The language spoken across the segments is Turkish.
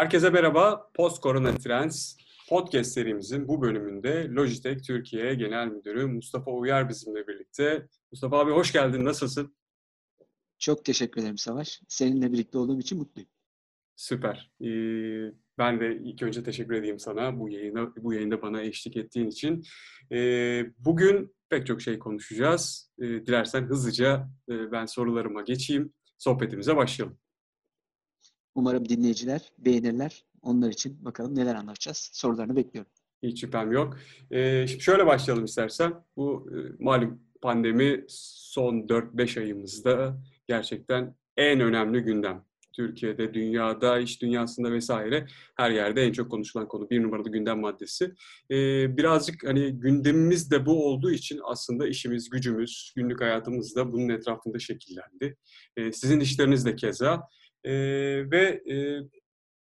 Herkese merhaba. Post Corona Trends podcast serimizin bu bölümünde Logitech Türkiye Genel Müdürü Mustafa Uyar bizimle birlikte. Mustafa abi hoş geldin. Nasılsın? Çok teşekkür ederim Savaş. Seninle birlikte olduğum için mutluyum. Süper. Ee, ben de ilk önce teşekkür edeyim sana bu yayına bu yayında bana eşlik ettiğin için. Ee, bugün pek çok şey konuşacağız. Ee, dilersen hızlıca e, ben sorularıma geçeyim. Sohbetimize başlayalım. Umarım dinleyiciler beğenirler. Onlar için bakalım neler anlatacağız. Sorularını bekliyorum. Hiç şüphem yok. Ee, şimdi şöyle başlayalım istersen. Bu e, malum pandemi son 4-5 ayımızda gerçekten en önemli gündem. Türkiye'de, dünyada, iş dünyasında vesaire her yerde en çok konuşulan konu. Bir numaralı gündem maddesi. Ee, birazcık hani gündemimiz de bu olduğu için aslında işimiz, gücümüz, günlük hayatımız da bunun etrafında şekillendi. Ee, sizin işleriniz de keza. Ee, ve e,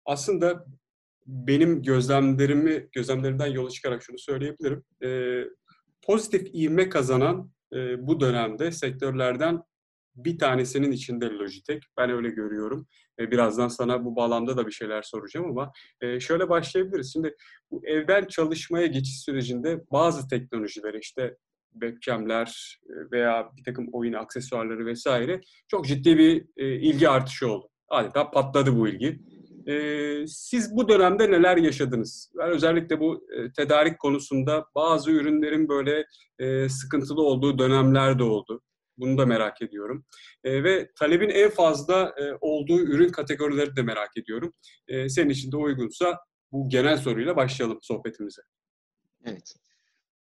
aslında benim gözlemlerimi gözlemlerimden yola çıkarak şunu söyleyebilirim. E, pozitif ivme kazanan e, bu dönemde sektörlerden bir tanesinin içinde Logitech. Ben öyle görüyorum. E, birazdan sana bu bağlamda da bir şeyler soracağım ama e, şöyle başlayabiliriz. Şimdi bu evden çalışmaya geçiş sürecinde bazı teknolojiler işte webcamler veya bir takım oyun aksesuarları vesaire çok ciddi bir e, ilgi artışı oldu. Adeta patladı bu ilgi. E, siz bu dönemde neler yaşadınız? Ben özellikle bu e, tedarik konusunda bazı ürünlerin böyle e, sıkıntılı olduğu dönemler de oldu. Bunu da merak ediyorum. E, ve talebin en fazla e, olduğu ürün kategorileri de merak ediyorum. E, senin için de uygunsa bu genel soruyla başlayalım sohbetimize. Evet.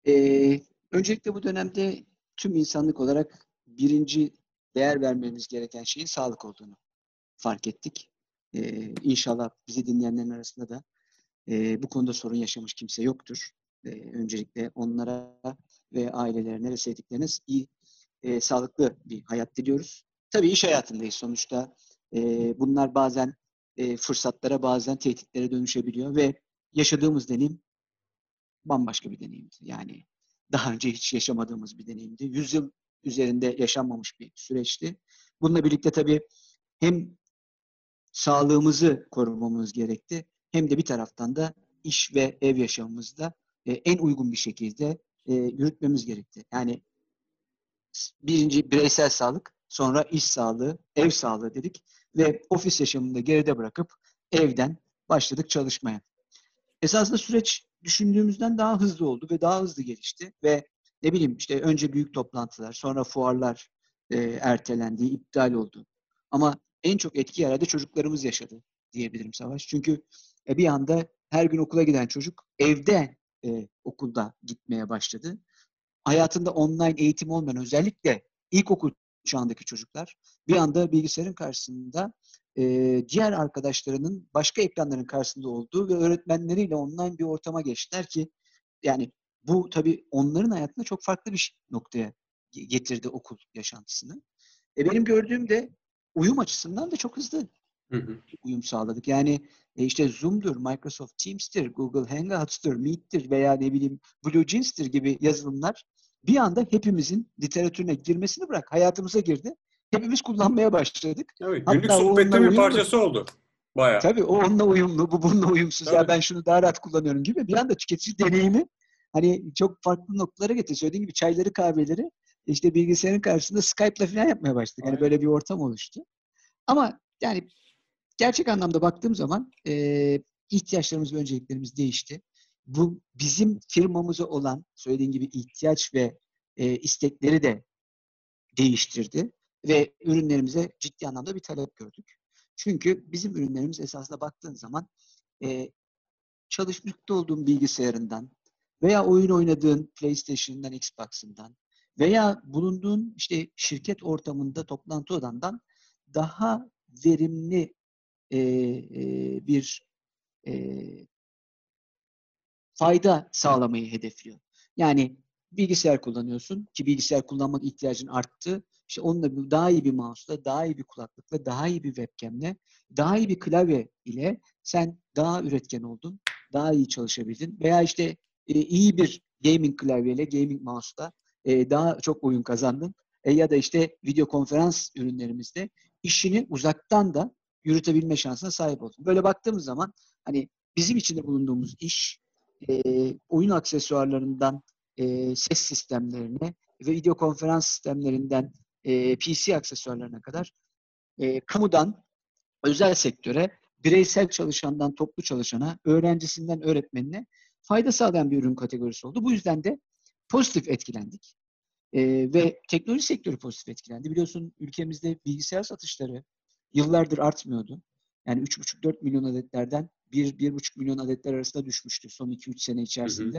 Ee, öncelikle bu dönemde tüm insanlık olarak birinci değer vermemiz gereken şeyin sağlık olduğunu fark ettik. Ee, inşallah bizi dinleyenlerin arasında da e, bu konuda sorun yaşamış kimse yoktur. E, öncelikle onlara ve ailelerine ve sevdiklerine iyi, e, sağlıklı bir hayat diliyoruz. Tabii iş hayatındayız sonuçta. E, bunlar bazen e, fırsatlara, bazen tehditlere dönüşebiliyor ve yaşadığımız deneyim bambaşka bir deneyimdi. Yani daha önce hiç yaşamadığımız bir deneyimdi. Yüzyıl üzerinde yaşanmamış bir süreçti. Bununla birlikte tabii hem sağlığımızı korumamız gerekti. Hem de bir taraftan da iş ve ev yaşamımızda e, en uygun bir şekilde e, yürütmemiz gerekti. Yani birinci bireysel sağlık, sonra iş sağlığı, ev sağlığı dedik ve ofis yaşamını geride bırakıp evden başladık çalışmaya. Esasında süreç düşündüğümüzden daha hızlı oldu ve daha hızlı gelişti ve ne bileyim işte önce büyük toplantılar, sonra fuarlar e, ertelendi, iptal oldu. Ama en çok etki yaradı çocuklarımız yaşadı diyebilirim Savaş. Çünkü e, bir anda her gün okula giden çocuk evde e, okulda gitmeye başladı. Hayatında online eğitim olmayan özellikle ilkokul çağındaki çocuklar bir anda bilgisayarın karşısında e, diğer arkadaşlarının başka ekranların karşısında olduğu ve öğretmenleriyle online bir ortama geçtiler ki yani bu tabii onların hayatında çok farklı bir noktaya getirdi okul yaşantısını. E benim gördüğüm de uyum açısından da çok hızlı hı hı. uyum sağladık. Yani e işte Zoom'dur, Microsoft Teams'tir, Google Hangouts'tur, Meet'tir veya ne bileyim Blue Jeans'tir gibi yazılımlar bir anda hepimizin literatürüne girmesini bırak hayatımıza girdi. Hepimiz kullanmaya başladık. Evet, günlük Hatta sohbette bir parçası oldu. Bayağı. Tabii o onunla uyumlu, bu bununla uyumsuz. Tabii. Ya ben şunu daha rahat kullanıyorum gibi. Bir anda tüketici deneyimi hani çok farklı noktalara getirdi. Söylediğim gibi çayları, kahveleri işte bilgisayarın karşısında Skype'la falan yapmaya başladık. Yani böyle bir ortam oluştu. Ama yani gerçek anlamda baktığım zaman e, ihtiyaçlarımız ve önceliklerimiz değişti. Bu bizim firmamıza olan söylediğim gibi ihtiyaç ve e, istekleri de değiştirdi ve ürünlerimize ciddi anlamda bir talep gördük. Çünkü bizim ürünlerimiz esasında baktığın zaman e, çalışmakta olduğun bilgisayarından veya oyun oynadığın PlayStation'dan, Xbox'ından veya bulunduğun işte şirket ortamında toplantı odandan daha verimli e, e, bir e, fayda sağlamayı hedefliyor. Yani bilgisayar kullanıyorsun ki bilgisayar kullanmak ihtiyacın arttı. İşte onunla daha iyi bir mouse'la, daha iyi bir kulaklıkla, daha iyi bir webcam'le, daha iyi bir klavye ile sen daha üretken oldun, daha iyi çalışabildin. Veya işte e, iyi bir gaming klavyeyle, gaming mouse'la e, daha çok oyun kazandın. E, ya da işte video konferans ürünlerimizde işini uzaktan da yürütebilme şansına sahip oldum. Böyle baktığımız zaman hani bizim içinde bulunduğumuz iş e, oyun aksesuarlarından ses sistemlerine ve video konferans sistemlerinden PC aksesuarlarına kadar e, kamudan özel sektöre, bireysel çalışandan toplu çalışana, öğrencisinden öğretmenine fayda sağlayan bir ürün kategorisi oldu. Bu yüzden de pozitif etkilendik. E, ve teknoloji sektörü pozitif etkilendi. Biliyorsun ülkemizde bilgisayar satışları yıllardır artmıyordu. Yani 3,5-4 milyon adetlerden 1-1,5 milyon adetler arasında düşmüştü son 2-3 sene içerisinde.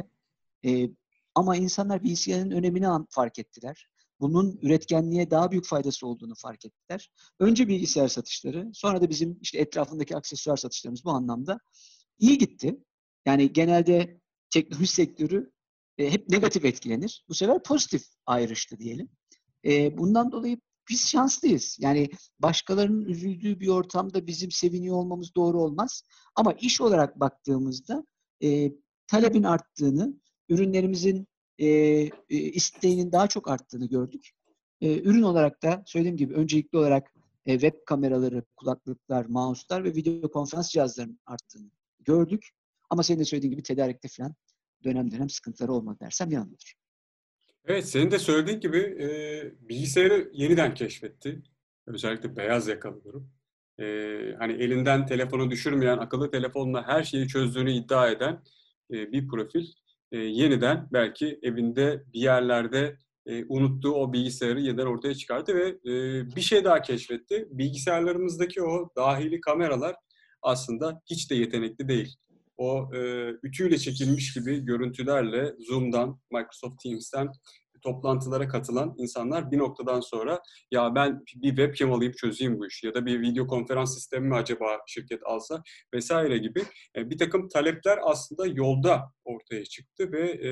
Hı hı. E, ama insanlar bilgisayarın önemini fark ettiler. Bunun üretkenliğe daha büyük faydası olduğunu fark ettiler. Önce bilgisayar satışları, sonra da bizim işte etrafındaki aksesuar satışlarımız bu anlamda iyi gitti. Yani genelde teknoloji sektörü e, hep negatif etkilenir. Bu sefer pozitif ayrıştı diyelim. E, bundan dolayı biz şanslıyız. Yani başkalarının üzüldüğü bir ortamda bizim seviniyor olmamız doğru olmaz. Ama iş olarak baktığımızda e, talebin arttığını, ürünlerimizin e, e, isteğinin daha çok arttığını gördük. E, ürün olarak da söylediğim gibi öncelikli olarak e, web kameraları, kulaklıklar, mouse'lar ve video konferans cihazlarının arttığını gördük. Ama senin de söylediğin gibi tedarikte falan dönem dönem sıkıntıları olmadı dersem yanılır. Evet, senin de söylediğin gibi e, bilgisayarı yeniden keşfetti. Özellikle beyaz yakalı grup. E, hani elinden telefonu düşürmeyen, akıllı telefonla her şeyi çözdüğünü iddia eden e, bir profil e, yeniden belki evinde bir yerlerde e, unuttuğu o bilgisayarı yeniden ortaya çıkardı ve e, bir şey daha keşfetti. Bilgisayarlarımızdaki o dahili kameralar aslında hiç de yetenekli değil o e, ütüyle çekilmiş gibi görüntülerle Zoom'dan, Microsoft Teams'ten toplantılara katılan insanlar bir noktadan sonra ya ben bir webcam alayım çözeyim bu işi ya da bir video konferans sistemi mi acaba şirket alsa? vesaire gibi e, bir takım talepler aslında yolda ortaya çıktı ve e,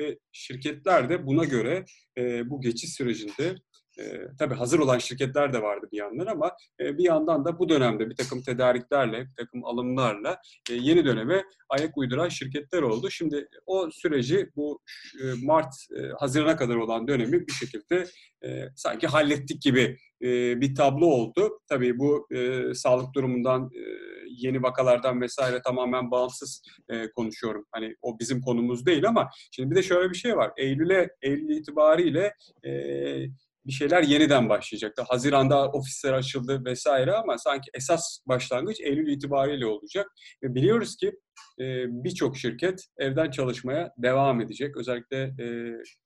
ve şirketler de buna göre e, bu geçiş sürecinde e, tabii hazır olan şirketler de vardı bir yandan ama e, bir yandan da bu dönemde bir takım tedariklerle, bir takım alımlarla e, yeni döneme ayak uyduran şirketler oldu. Şimdi o süreci bu e, Mart, e, Haziran'a kadar olan dönemi bir şekilde e, sanki hallettik gibi e, bir tablo oldu. Tabii bu e, sağlık durumundan e, yeni vakalardan vesaire tamamen bağımsız e, konuşuyorum. Hani o bizim konumuz değil ama şimdi bir de şöyle bir şey var. Eylül'e Eylül itibariyle e, bir şeyler yeniden başlayacaktı. Haziranda ofisler açıldı vesaire ama sanki esas başlangıç Eylül itibariyle olacak. Ve biliyoruz ki e, birçok şirket evden çalışmaya devam edecek. Özellikle e,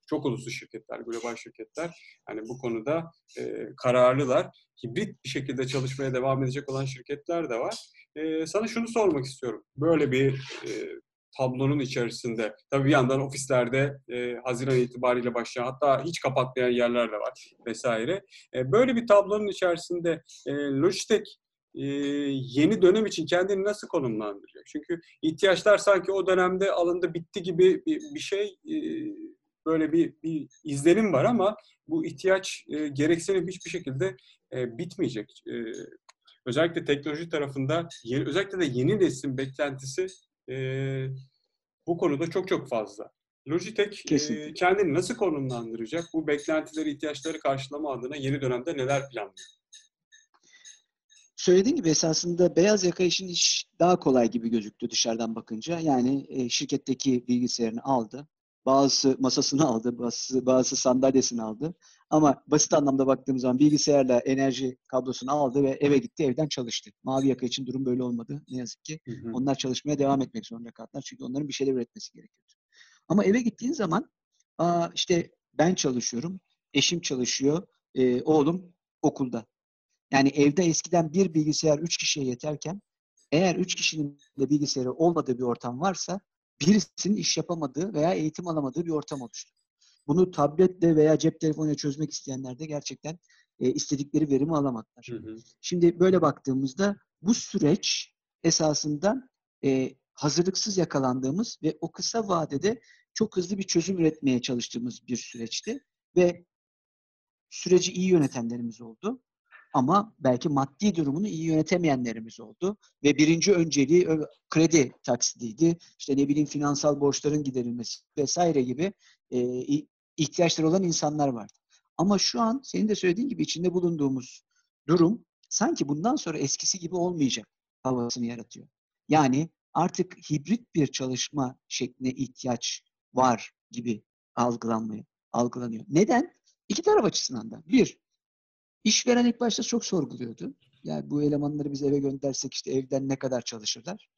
çok uluslu şirketler, global şirketler yani bu konuda e, kararlılar. Hibrit bir şekilde çalışmaya devam edecek olan şirketler de var. E, sana şunu sormak istiyorum. Böyle bir e, tablonun içerisinde. Tabii bir yandan ofislerde e, Haziran itibariyle başlayan hatta hiç kapatmayan yerler de var vesaire. E, böyle bir tablonun içerisinde e, Logitech e, yeni dönem için kendini nasıl konumlandırıyor? Çünkü ihtiyaçlar sanki o dönemde alındı bitti gibi bir, bir şey e, böyle bir, bir izlenim var ama bu ihtiyaç e, gereksinim hiçbir şekilde e, bitmeyecek. E, özellikle teknoloji tarafında yeni, özellikle de yeni neslin beklentisi e, bu konuda çok çok fazla. Logitech e, kendini nasıl konumlandıracak? Bu beklentileri, ihtiyaçları karşılama adına yeni dönemde neler planlıyor? Söylediğim gibi esasında beyaz yaka işin iş daha kolay gibi gözüktü dışarıdan bakınca. Yani e, şirketteki bilgisayarını aldı. Bazısı masasını aldı, bazısı, bazısı sandalyesini aldı. Ama basit anlamda baktığımız zaman bilgisayarla enerji kablosunu aldı ve eve gitti, evden çalıştı. Mavi yaka için durum böyle olmadı. Ne yazık ki. Hı hı. Onlar çalışmaya devam etmek zorunda kaldılar. Çünkü onların bir şeyler üretmesi gerekiyordu. Ama eve gittiğin zaman işte ben çalışıyorum, eşim çalışıyor, e, oğlum okulda. Yani evde eskiden bir bilgisayar üç kişiye yeterken eğer üç kişinin de bilgisayarı olmadığı bir ortam varsa birisinin iş yapamadığı veya eğitim alamadığı bir ortam oluştu. Bunu tabletle veya cep telefonuyla çözmek isteyenler de gerçekten e, istedikleri verimi alamadılar. Hı hı. Şimdi böyle baktığımızda bu süreç esasında e, hazırlıksız yakalandığımız ve o kısa vadede çok hızlı bir çözüm üretmeye çalıştığımız bir süreçti. Ve süreci iyi yönetenlerimiz oldu. Ama belki maddi durumunu iyi yönetemeyenlerimiz oldu. Ve birinci önceliği kredi taksidiydi. İşte ne bileyim finansal borçların giderilmesi vesaire gibi e, ihtiyaçları olan insanlar vardı. Ama şu an senin de söylediğin gibi içinde bulunduğumuz durum sanki bundan sonra eskisi gibi olmayacak havasını yaratıyor. Yani artık hibrit bir çalışma şekline ihtiyaç var gibi algılanmaya, algılanıyor. Neden? İki taraf açısından da. Bir, işveren ilk başta çok sorguluyordu. Yani bu elemanları biz eve göndersek işte evden ne kadar çalışırlar.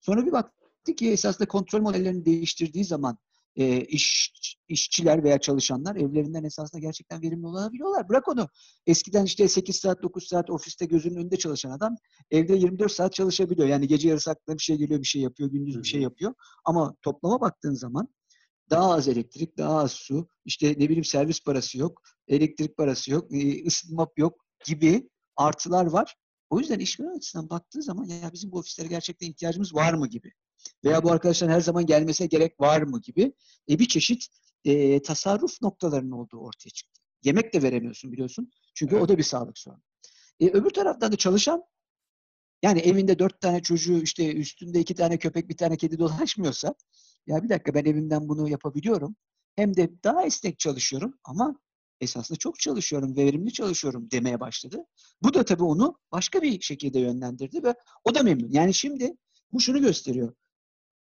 Sonra bir baktık ki esasında kontrol modellerini değiştirdiği zaman e, iş, işçiler veya çalışanlar evlerinden esasında gerçekten verimli olabiliyorlar. Bırak onu. Eskiden işte 8 saat 9 saat ofiste gözünün önünde çalışan adam evde 24 saat çalışabiliyor. Yani gece yarısı aklına bir şey geliyor bir şey yapıyor, gündüz bir şey yapıyor. Ama toplama baktığın zaman daha az elektrik, daha az su, işte ne bileyim servis parası yok, elektrik parası yok, ısınma yok gibi artılar var. O yüzden işveren açısından baktığı zaman ya bizim bu ofislere gerçekten ihtiyacımız var mı gibi veya bu arkadaşların her zaman gelmesine gerek var mı gibi e, bir çeşit e, tasarruf noktalarının olduğu ortaya çıktı. Yemek de veremiyorsun biliyorsun. Çünkü evet. o da bir sağlık sorunu. E, öbür taraftan da çalışan yani evinde dört tane çocuğu işte üstünde iki tane köpek bir tane kedi dolaşmıyorsa ya bir dakika ben evimden bunu yapabiliyorum. Hem de daha esnek çalışıyorum ama esasında çok çalışıyorum, verimli çalışıyorum demeye başladı. Bu da tabii onu başka bir şekilde yönlendirdi ve o da memnun. Yani şimdi bu şunu gösteriyor.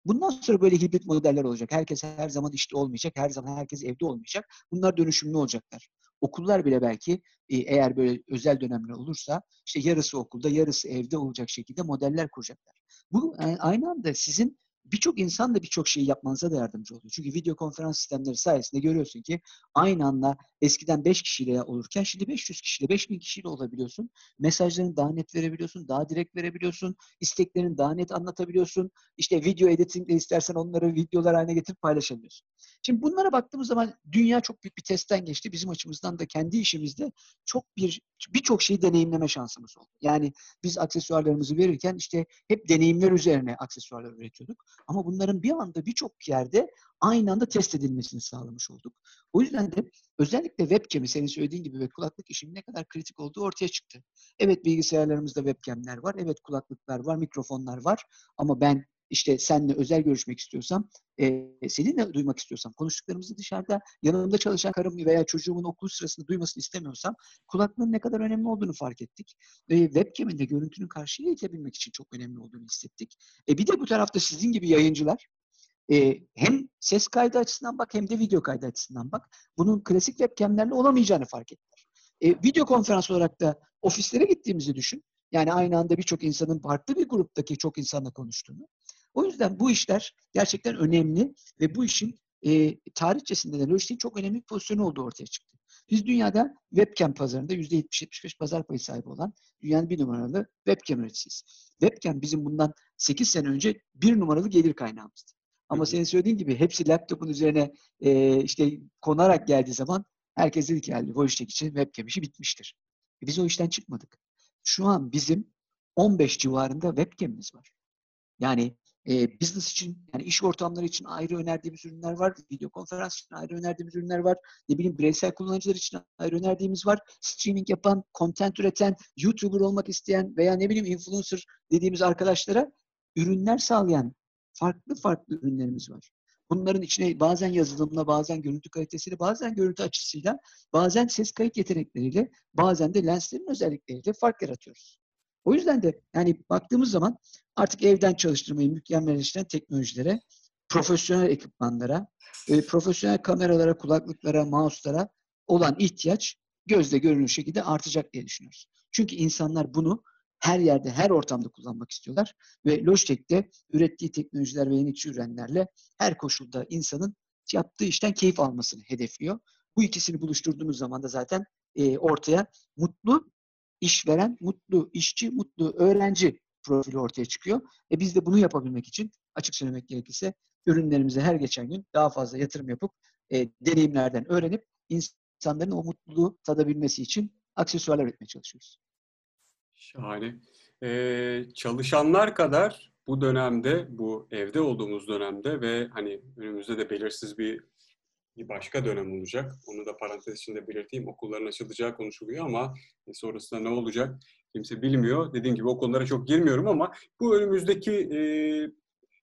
Bundan sonra böyle hibrit modeller olacak. Herkes her zaman işte olmayacak, her zaman herkes evde olmayacak. Bunlar dönüşümlü olacaklar. Okullar bile belki e, eğer böyle özel dönemler olursa işte yarısı okulda, yarısı evde olacak şekilde modeller kuracaklar. Bu e, aynı anda sizin birçok insan da birçok şeyi yapmanıza da yardımcı oluyor. Çünkü video konferans sistemleri sayesinde görüyorsun ki aynı anda eskiden 5 kişiyle olurken şimdi 500 kişiyle, 5000 kişiyle olabiliyorsun. Mesajlarını daha net verebiliyorsun, daha direkt verebiliyorsun. isteklerini daha net anlatabiliyorsun. İşte video editingle istersen onları videolar haline getirip paylaşabiliyorsun. Şimdi bunlara baktığımız zaman dünya çok büyük bir testten geçti. Bizim açımızdan da kendi işimizde çok bir birçok şeyi deneyimleme şansımız oldu. Yani biz aksesuarlarımızı verirken işte hep deneyimler üzerine aksesuarlar üretiyorduk. Ama bunların bir anda birçok yerde aynı anda test edilmesini sağlamış olduk. O yüzden de özellikle webcam'i senin söylediğin gibi ve kulaklık işinin ne kadar kritik olduğu ortaya çıktı. Evet bilgisayarlarımızda webcam'ler var, evet kulaklıklar var, mikrofonlar var ama ben işte seninle özel görüşmek istiyorsam, e, seninle duymak istiyorsam, konuştuklarımızı dışarıda yanımda çalışan karım veya çocuğumun okul sırasında duymasını istemiyorsam kulaklığın ne kadar önemli olduğunu fark ettik. E, webcam'in de görüntünün karşıya itebilmek için çok önemli olduğunu hissettik. E, bir de bu tarafta sizin gibi yayıncılar e, hem ses kaydı açısından bak hem de video kaydı açısından bak. Bunun klasik webcamlerle olamayacağını fark ettiler. E, video konferans olarak da ofislere gittiğimizi düşün. Yani aynı anda birçok insanın farklı bir gruptaki çok insanla konuştuğunu. O yüzden bu işler gerçekten önemli ve bu işin e, tarihçesinde de Logitech'in çok önemli bir pozisyonu olduğu ortaya çıktı. Biz dünyada webcam pazarında %70-75 pazar payı sahibi olan dünyanın bir numaralı webcam üreticisiyiz. Webcam bizim bundan 8 sene önce bir numaralı gelir kaynağımızdı. Ama senin söylediğin gibi hepsi laptopun üzerine e, işte konarak geldiği zaman herkes dedi ki yani Logitech için webcam işi bitmiştir. E biz o işten çıkmadık. Şu an bizim 15 civarında webcam'imiz var. Yani e, business için yani iş ortamları için ayrı önerdiğimiz ürünler var. Video konferans için ayrı önerdiğimiz ürünler var. Ne bileyim bireysel kullanıcılar için ayrı önerdiğimiz var. Streaming yapan, content üreten, YouTuber olmak isteyen veya ne bileyim influencer dediğimiz arkadaşlara ürünler sağlayan farklı farklı ürünlerimiz var. Bunların içine bazen yazılımla, bazen görüntü kalitesiyle, bazen görüntü açısıyla, bazen ses kayıt yetenekleriyle, bazen de lenslerin özellikleriyle fark yaratıyoruz. O yüzden de yani baktığımız zaman artık evden çalıştırmayı mükemmelleştiren teknolojilere, profesyonel ekipmanlara, e, profesyonel kameralara, kulaklıklara, mouse'lara olan ihtiyaç gözle görünür şekilde artacak diye düşünüyoruz. Çünkü insanlar bunu her yerde, her ortamda kullanmak istiyorlar. Ve Logitech de ürettiği teknolojiler ve yenilikçi ürünlerle her koşulda insanın yaptığı işten keyif almasını hedefliyor. Bu ikisini buluşturduğumuz zaman da zaten e, ortaya mutlu işveren, mutlu işçi, mutlu öğrenci profili ortaya çıkıyor. E biz de bunu yapabilmek için açık söylemek gerekirse ürünlerimize her geçen gün daha fazla yatırım yapıp e, deneyimlerden öğrenip insanların o mutluluğu tadabilmesi için aksesuarlar üretmeye çalışıyoruz. Şahane. Ee, çalışanlar kadar bu dönemde, bu evde olduğumuz dönemde ve hani önümüzde de belirsiz bir bir başka dönem olacak. Onu da parantez içinde belirteyim. Okulların açılacağı konuşuluyor ama sonrasında ne olacak kimse bilmiyor. Dediğim gibi o konulara çok girmiyorum ama bu önümüzdeki e,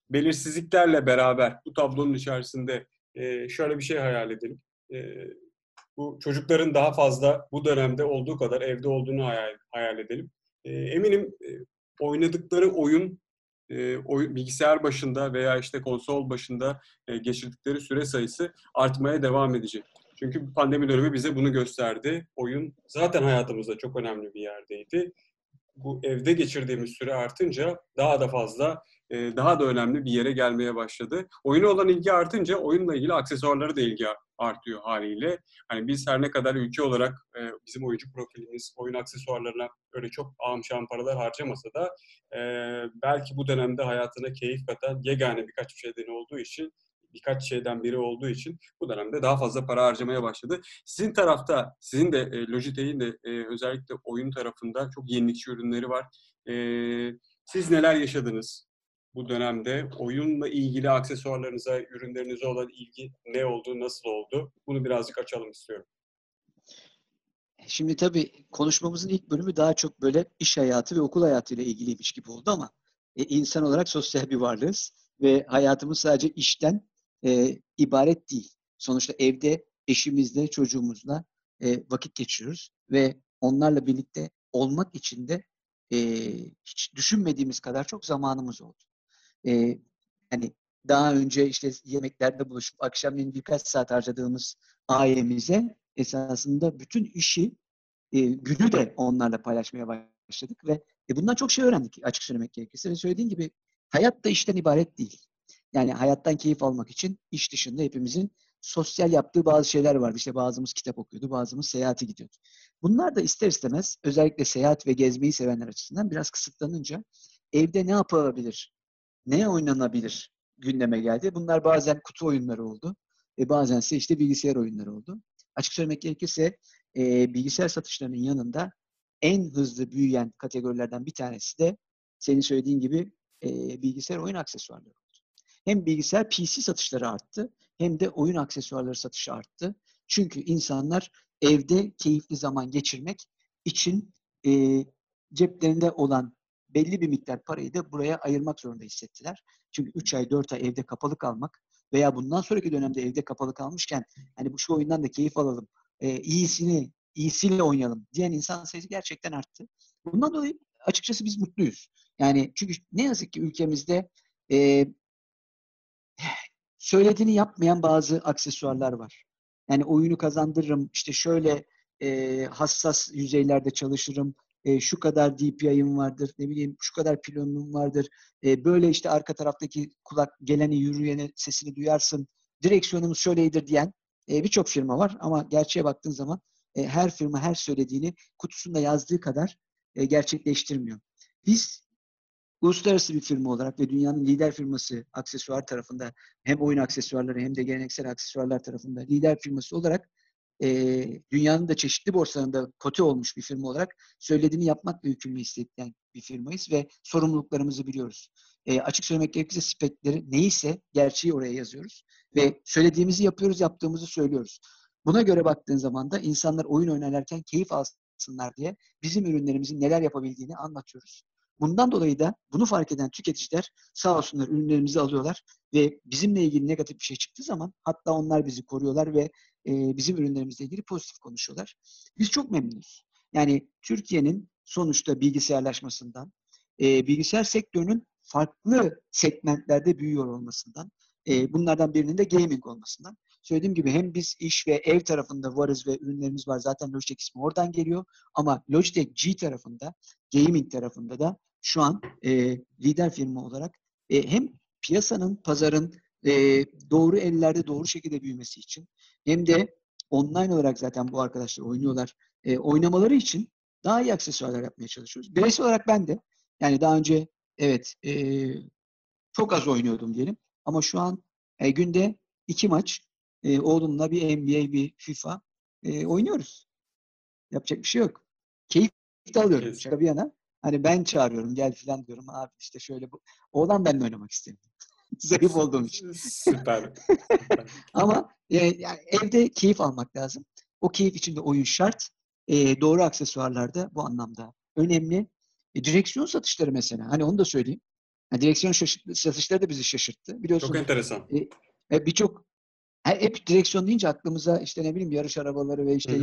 belirsizliklerle beraber bu tablonun içerisinde e, şöyle bir şey hayal edelim. E, bu çocukların daha fazla bu dönemde olduğu kadar evde olduğunu hayal, hayal edelim. E, eminim e, oynadıkları oyun e, bilgisayar başında veya işte konsol başında e, geçirdikleri süre sayısı artmaya devam edecek. Çünkü pandemi dönemi bize bunu gösterdi. Oyun zaten hayatımızda çok önemli bir yerdeydi. Bu evde geçirdiğimiz süre artınca daha da fazla, daha da önemli bir yere gelmeye başladı. Oyuna olan ilgi artınca oyunla ilgili aksesuarlara da ilgi artıyor haliyle. Hani biz her ne kadar ülke olarak e, bizim oyuncu profilimiz oyun aksesuarlarına öyle çok şahım paralar harcamasa da e, belki bu dönemde hayatına keyif katan yegane birkaç bir şeyden olduğu için birkaç şeyden biri olduğu için bu dönemde daha fazla para harcamaya başladı. Sizin tarafta, sizin de e, Logitech'in de e, özellikle oyun tarafında çok yenilikçi ürünleri var. E, siz neler yaşadınız bu dönemde? Oyunla ilgili aksesuarlarınıza, ürünlerinize olan ilgi ne oldu, nasıl oldu? Bunu birazcık açalım istiyorum. Şimdi tabii konuşmamızın ilk bölümü daha çok böyle iş hayatı ve okul hayatıyla ilgiliymiş gibi oldu ama e, insan olarak sosyal bir varlığız ve hayatımız sadece işten e, ibaret değil. Sonuçta evde eşimizle, çocuğumuzla e, vakit geçiriyoruz ve onlarla birlikte olmak için de e, hiç düşünmediğimiz kadar çok zamanımız oldu. E, hani daha önce işte yemeklerde buluşup akşamleyin birkaç saat harcadığımız ailemize esasında bütün işi, e, günü de onlarla paylaşmaya başladık ve e, bundan çok şey öğrendik açık söylemek gerekirse. Ve söylediğim gibi hayat da işten ibaret değil. Yani hayattan keyif almak için iş dışında hepimizin sosyal yaptığı bazı şeyler vardı. İşte bazımız kitap okuyordu, bazımız seyahati gidiyordu. Bunlar da ister istemez özellikle seyahat ve gezmeyi sevenler açısından biraz kısıtlanınca evde ne yapılabilir, ne oynanabilir gündeme geldi. Bunlar bazen kutu oyunları oldu. E bazen ise işte bilgisayar oyunları oldu. Açık söylemek gerekirse e, bilgisayar satışlarının yanında en hızlı büyüyen kategorilerden bir tanesi de senin söylediğin gibi e, bilgisayar oyun aksesuarları hem bilgisayar PC satışları arttı hem de oyun aksesuarları satışı arttı. Çünkü insanlar evde keyifli zaman geçirmek için e, ceplerinde olan belli bir miktar parayı da buraya ayırmak zorunda hissettiler. Çünkü 3 ay 4 ay evde kapalı kalmak veya bundan sonraki dönemde evde kapalı kalmışken hani bu şu oyundan da keyif alalım, e, iyisini iyisiyle oynayalım diyen insan sayısı gerçekten arttı. Bundan dolayı açıkçası biz mutluyuz. Yani çünkü ne yazık ki ülkemizde e, söylediğini yapmayan bazı aksesuarlar var. Yani oyunu kazandırırım, işte şöyle e, hassas yüzeylerde çalışırım, e, şu kadar DPI'm vardır, ne bileyim şu kadar pilonum vardır, e, böyle işte arka taraftaki kulak geleni yürüyeni sesini duyarsın, direksiyonumuz şöyleydir diyen e, birçok firma var ama gerçeğe baktığın zaman e, her firma her söylediğini kutusunda yazdığı kadar e, gerçekleştirmiyor. Biz uluslararası bir firma olarak ve dünyanın lider firması aksesuar tarafında hem oyun aksesuarları hem de geleneksel aksesuarlar tarafında lider firması olarak dünyanın da çeşitli borsalarında kote olmuş bir firma olarak söylediğini yapmakla yükümlü isteyen bir firmayız ve sorumluluklarımızı biliyoruz. E, açık söylemek gerekirse spekleri neyse gerçeği oraya yazıyoruz ve söylediğimizi yapıyoruz, yaptığımızı söylüyoruz. Buna göre baktığın zaman da insanlar oyun oynarken keyif alsınlar diye bizim ürünlerimizin neler yapabildiğini anlatıyoruz. Bundan dolayı da bunu fark eden tüketiciler sağ olsunlar ürünlerimizi alıyorlar ve bizimle ilgili negatif bir şey çıktığı zaman hatta onlar bizi koruyorlar ve e, bizim ürünlerimizle ilgili pozitif konuşuyorlar. Biz çok memnunuz. Yani Türkiye'nin sonuçta bilgisayarlaşmasından, e, bilgisayar sektörünün farklı segmentlerde büyüyor olmasından, e, bunlardan birinin de gaming olmasından. Söylediğim gibi hem biz iş ve ev tarafında varız ve ürünlerimiz var. Zaten Logitech ismi oradan geliyor. Ama Logitech G tarafında, gaming tarafında da şu an e, lider firma olarak e, hem piyasanın, pazarın e, doğru ellerde doğru şekilde büyümesi için hem de online olarak zaten bu arkadaşlar oynuyorlar. E, oynamaları için daha iyi aksesuarlar yapmaya çalışıyoruz. Bireysel olarak ben de yani daha önce evet e, çok az oynuyordum diyelim. Ama şu an e, günde iki maç e, oğlumla bir NBA, bir FIFA e, oynuyoruz. Yapacak bir şey yok. Keyif de alıyorum. Şaka bir yana. Hani ben çağırıyorum gel filan diyorum. Abi işte şöyle bu. Oğlan benimle oynamak istemiyor. Zayıf olduğum için. Süper. Ama e, yani evde keyif almak lazım. O keyif için de oyun şart. E, doğru aksesuarlar da bu anlamda önemli. E, direksiyon satışları mesela. Hani onu da söyleyeyim. Yani direksiyon satışları da bizi şaşırttı. Biliyorsun. Çok enteresan. E, e Birçok hep direksiyon deyince aklımıza işte ne bileyim yarış arabaları ve işte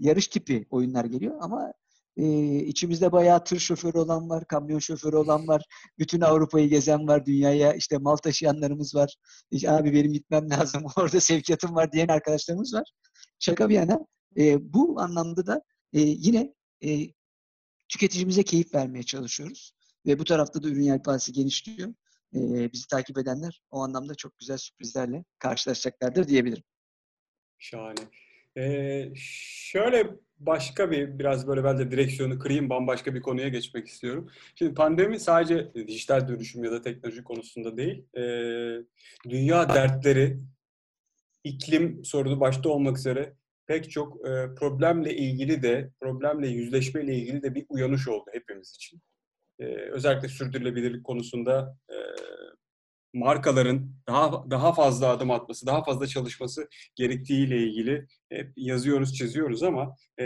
yarış tipi oyunlar geliyor ama Ee, içimizde bayağı tır şoförü olan var, kamyon şoförü olan var. Bütün Avrupa'yı gezen var, dünyaya işte mal taşıyanlarımız var. İşte, abi benim gitmem lazım, orada sevkiyatım var diyen arkadaşlarımız var. Şaka bir yana e, bu anlamda da e, yine e, tüketicimize keyif vermeye çalışıyoruz. Ve bu tarafta da ürün yelpazesi genişliyor. E, bizi takip edenler o anlamda çok güzel sürprizlerle karşılaşacaklardır diyebilirim. Şahane. Ee, şöyle başka bir biraz böyle ben de direksiyonu kırayım bambaşka bir konuya geçmek istiyorum. Şimdi pandemi sadece dijital dönüşüm ya da teknoloji konusunda değil, e, dünya dertleri, iklim sorunu başta olmak üzere pek çok e, problemle ilgili de, problemle yüzleşmeyle ilgili de bir uyanış oldu hepimiz için. E, özellikle sürdürülebilirlik konusunda e, markaların daha daha fazla adım atması, daha fazla çalışması gerektiğiyle ilgili hep yazıyoruz, çiziyoruz ama e,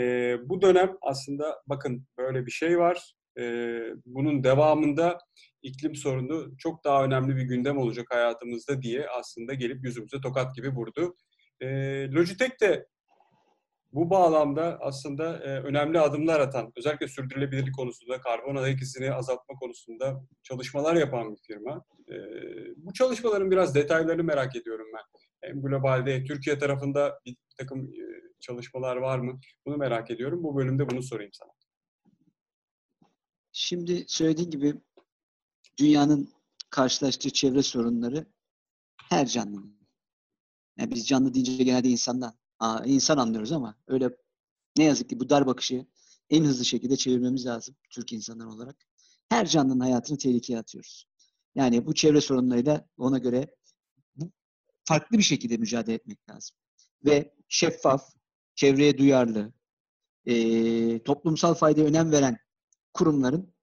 bu dönem aslında bakın böyle bir şey var. E, bunun devamında iklim sorunu çok daha önemli bir gündem olacak hayatımızda diye aslında gelip yüzümüze tokat gibi vurdu. E, Logitech de bu bağlamda aslında e, önemli adımlar atan, özellikle sürdürülebilirlik konusunda, karbon ayak izini azaltma konusunda çalışmalar yapan bir firma. E, bu çalışmaların biraz detaylarını merak ediyorum ben. Hem globalde, Türkiye tarafında bir takım e, çalışmalar var mı? Bunu merak ediyorum. Bu bölümde bunu sorayım sana. Şimdi söylediğin gibi dünyanın karşılaştığı çevre sorunları her canlının. Yani biz canlı deyince genelde insandan Aa, insan anlıyoruz ama öyle ne yazık ki bu dar bakışı en hızlı şekilde çevirmemiz lazım Türk insanlar olarak. Her canlının hayatını tehlikeye atıyoruz. Yani bu çevre sorunlarıyla ona göre farklı bir şekilde mücadele etmek lazım. Ve şeffaf, çevreye duyarlı, e, toplumsal faydaya önem veren kurumların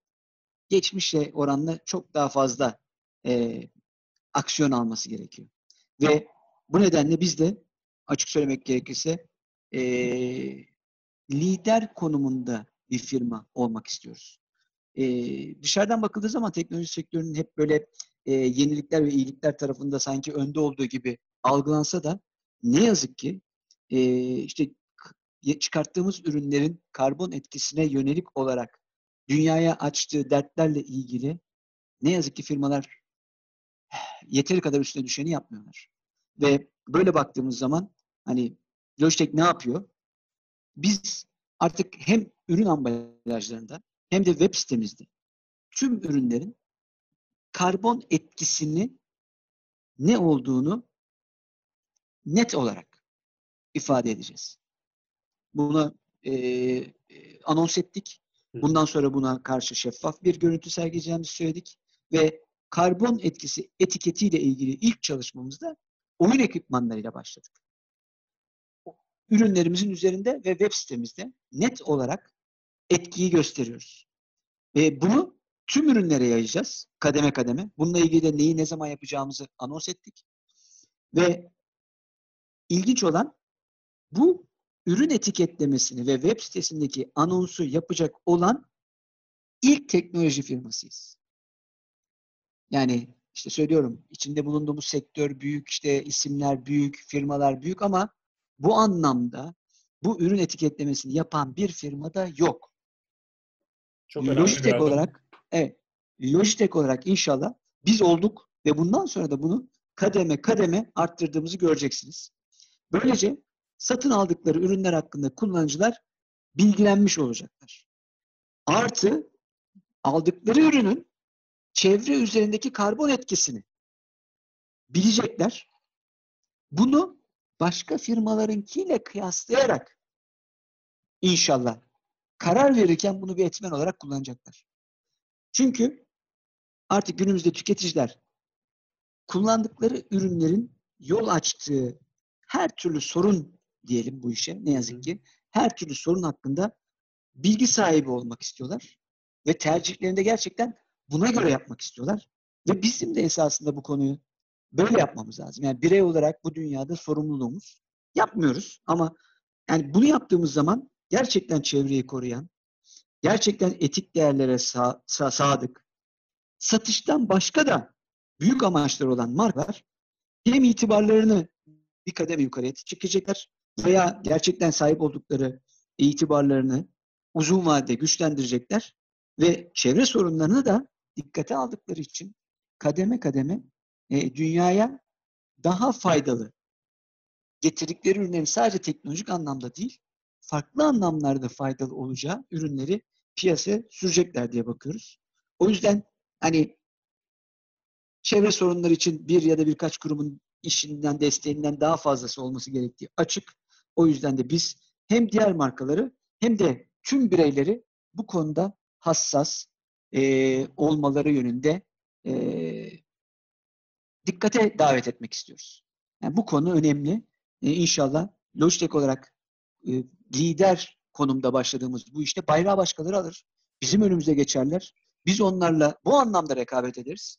geçmişle oranla çok daha fazla e, aksiyon alması gerekiyor. Ve bu nedenle biz de açık söylemek gerekirse e, lider konumunda bir firma olmak istiyoruz. E, dışarıdan bakıldığı zaman teknoloji sektörünün hep böyle e, yenilikler ve iyilikler tarafında sanki önde olduğu gibi algılansa da ne yazık ki e, işte çıkarttığımız ürünlerin karbon etkisine yönelik olarak dünyaya açtığı dertlerle ilgili ne yazık ki firmalar yeteri kadar üstüne düşeni yapmıyorlar. Ve böyle baktığımız zaman hani Logitech ne yapıyor? Biz artık hem ürün ambalajlarında hem de web sitemizde tüm ürünlerin karbon etkisini ne olduğunu net olarak ifade edeceğiz. Bunu e, anons ettik. Bundan sonra buna karşı şeffaf bir görüntü sergileyeceğimizi söyledik. Ve karbon etkisi etiketiyle ilgili ilk çalışmamızda oyun ekipmanlarıyla başladık. Ürünlerimizin üzerinde ve web sitemizde net olarak etkiyi gösteriyoruz. Ve bunu tüm ürünlere yayacağız kademe kademe. Bununla ilgili de neyi ne zaman yapacağımızı anons ettik. Ve ilginç olan bu ürün etiketlemesini ve web sitesindeki anonsu yapacak olan ilk teknoloji firmasıyız. Yani işte söylüyorum içinde bulunduğumuz sektör büyük, işte isimler büyük, firmalar büyük ama bu anlamda bu ürün etiketlemesini yapan bir firmada yok. Çok Logitech olarak evet, Logitech olarak inşallah biz olduk ve bundan sonra da bunu kademe kademe arttırdığımızı göreceksiniz. Böylece satın aldıkları ürünler hakkında kullanıcılar bilgilenmiş olacaklar. Artı aldıkları ürünün çevre üzerindeki karbon etkisini bilecekler. Bunu başka firmalarınkiyle kıyaslayarak inşallah karar verirken bunu bir etmen olarak kullanacaklar. Çünkü artık günümüzde tüketiciler kullandıkları ürünlerin yol açtığı her türlü sorun diyelim bu işe ne yazık ki her türlü sorun hakkında bilgi sahibi olmak istiyorlar ve tercihlerinde gerçekten buna göre yapmak istiyorlar ve bizim de esasında bu konuyu böyle yapmamız lazım. Yani birey olarak bu dünyada sorumluluğumuz yapmıyoruz ama yani bunu yaptığımız zaman gerçekten çevreyi koruyan, gerçekten etik değerlere sa- sa- sadık, satıştan başka da büyük amaçları olan markalar hem itibarlarını bir kademe yukarıya çekecekler veya gerçekten sahip oldukları itibarlarını uzun vadede güçlendirecekler ve çevre sorunlarını da dikkate aldıkları için kademe kademe e, dünyaya daha faydalı getirdikleri ürünlerin sadece teknolojik anlamda değil, farklı anlamlarda faydalı olacağı ürünleri piyasaya sürecekler diye bakıyoruz. O yüzden hani çevre sorunları için bir ya da birkaç kurumun işinden, desteğinden daha fazlası olması gerektiği açık. O yüzden de biz hem diğer markaları hem de tüm bireyleri bu konuda hassas e, olmaları yönünde e, dikkate davet etmek istiyoruz. Yani bu konu önemli. E, inşallah Logitech olarak e, lider konumda başladığımız bu işte bayrağı başkaları alır. Bizim önümüze geçerler. Biz onlarla bu anlamda rekabet ederiz.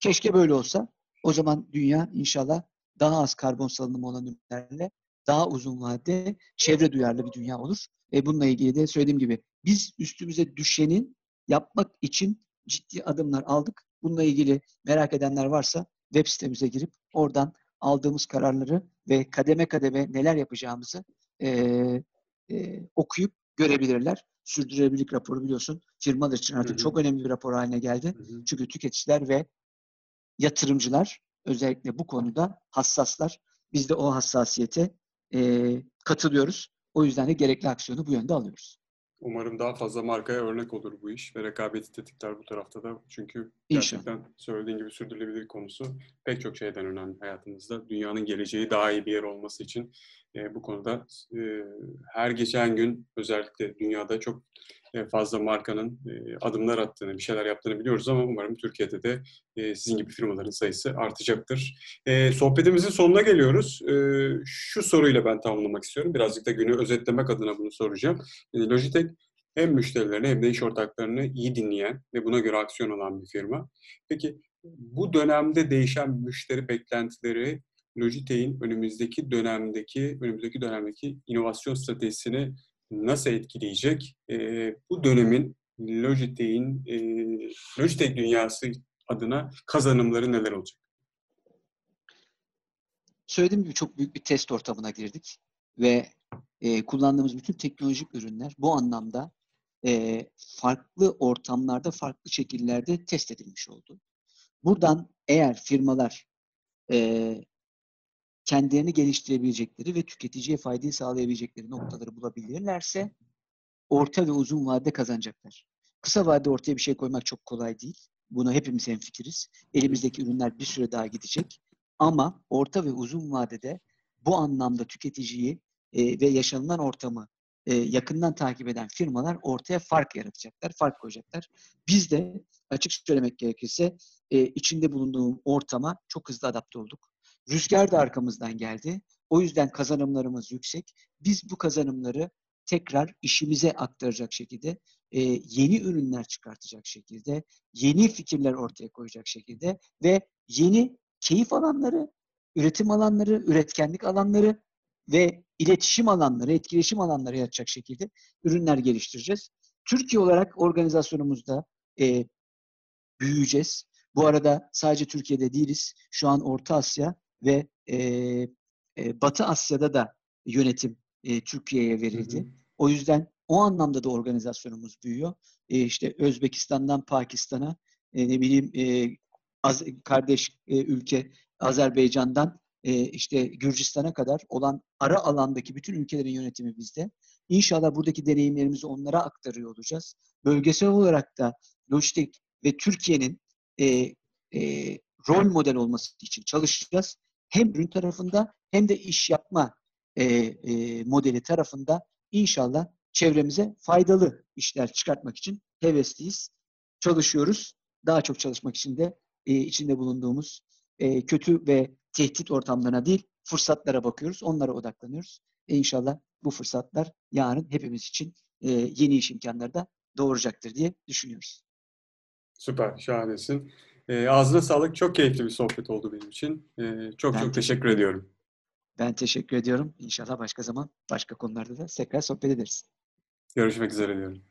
Keşke böyle olsa. O zaman dünya inşallah daha az karbon salınımı olan ürünlerle daha uzun vadede çevre duyarlı bir dünya olur. E bununla ilgili de söylediğim gibi biz üstümüze düşenin yapmak için ciddi adımlar aldık. Bununla ilgili merak edenler varsa web sitemize girip oradan aldığımız kararları ve kademe kademe neler yapacağımızı e, e, okuyup görebilirler. Sürdürülebilirlik raporu biliyorsun firmalar için artık hı hı. çok önemli bir rapor haline geldi. Hı hı. Çünkü tüketiciler ve yatırımcılar özellikle bu konuda hassaslar. Biz de o hassasiyete e, katılıyoruz. O yüzden de gerekli aksiyonu bu yönde alıyoruz. Umarım daha fazla markaya örnek olur bu iş ve rekabeti tetikler bu tarafta da. Çünkü gerçekten İnşallah. söylediğin gibi sürdürülebilir konusu pek çok şeyden önemli hayatımızda. Dünyanın geleceği daha iyi bir yer olması için e, bu konuda e, her geçen gün özellikle dünyada çok fazla markanın e, adımlar attığını, bir şeyler yaptığını biliyoruz ama umarım Türkiye'de de e, sizin gibi firmaların sayısı artacaktır. Sohbetimizin sonuna geliyoruz. Şu soruyla ben tamamlamak istiyorum. Birazcık da günü özetlemek adına bunu soracağım. Logitech hem müşterilerini hem de iş ortaklarını iyi dinleyen ve buna göre aksiyon alan bir firma. Peki bu dönemde değişen müşteri beklentileri Logitech'in önümüzdeki dönemdeki önümüzdeki dönemdeki inovasyon stratejisini nasıl etkileyecek? E, bu dönemin Logitech'in e, Logitech dünyası adına kazanımları neler olacak? Söylediğim gibi çok büyük bir test ortamına girdik ve e, kullandığımız bütün teknolojik ürünler bu anlamda e, farklı ortamlarda, farklı şekillerde test edilmiş oldu. Buradan eğer firmalar e, kendilerini geliştirebilecekleri ve tüketiciye faydayı sağlayabilecekleri noktaları bulabilirlerse orta ve uzun vadede kazanacaklar. Kısa vadede ortaya bir şey koymak çok kolay değil. Bunu hepimiz hemfikiriz. Elimizdeki ürünler bir süre daha gidecek. Ama orta ve uzun vadede bu anlamda tüketiciyi e, ve yaşanılan ortamı e, yakından takip eden firmalar ortaya fark yaratacaklar, fark koyacaklar. Biz de açık söylemek gerekirse e, içinde bulunduğum ortama çok hızlı adapte olduk. Rüzgar da arkamızdan geldi. O yüzden kazanımlarımız yüksek. Biz bu kazanımları tekrar işimize aktaracak şekilde, e, yeni ürünler çıkartacak şekilde, yeni fikirler ortaya koyacak şekilde ve yeni keyif alanları, üretim alanları, üretkenlik alanları ve iletişim alanları, etkileşim alanları yaratacak şekilde ürünler geliştireceğiz. Türkiye olarak organizasyonumuzda e, büyüyeceğiz. Bu arada sadece Türkiye'de değiliz. Şu an Orta Asya ve e, e, Batı Asya'da da yönetim e, Türkiye'ye verildi. Hı hı. O yüzden o anlamda da organizasyonumuz büyüyor. E, işte Özbekistan'dan Pakistan'a, e, ne bileyim e, az, kardeş e, ülke Azerbaycan'dan e, işte Gürcistan'a kadar olan ara alandaki bütün ülkelerin yönetimi bizde. İnşallah buradaki deneyimlerimizi onlara aktarıyor olacağız. Bölgesel olarak da Logitech ve Türkiye'nin e, e, rol model olması için çalışacağız hem ürün tarafında hem de iş yapma e, e, modeli tarafında inşallah çevremize faydalı işler çıkartmak için hevesliyiz. Çalışıyoruz. Daha çok çalışmak için de e, içinde bulunduğumuz e, kötü ve tehdit ortamlarına değil fırsatlara bakıyoruz. Onlara odaklanıyoruz. E, inşallah bu fırsatlar yarın hepimiz için e, yeni iş imkanları da doğuracaktır diye düşünüyoruz. Süper, şahanesin. E, ağzına sağlık. Çok keyifli bir sohbet oldu benim için. E, çok ben çok teşekkür ediyorum. Ben teşekkür ediyorum. İnşallah başka zaman başka konularda da tekrar sohbet ederiz. Görüşmek üzere diyorum.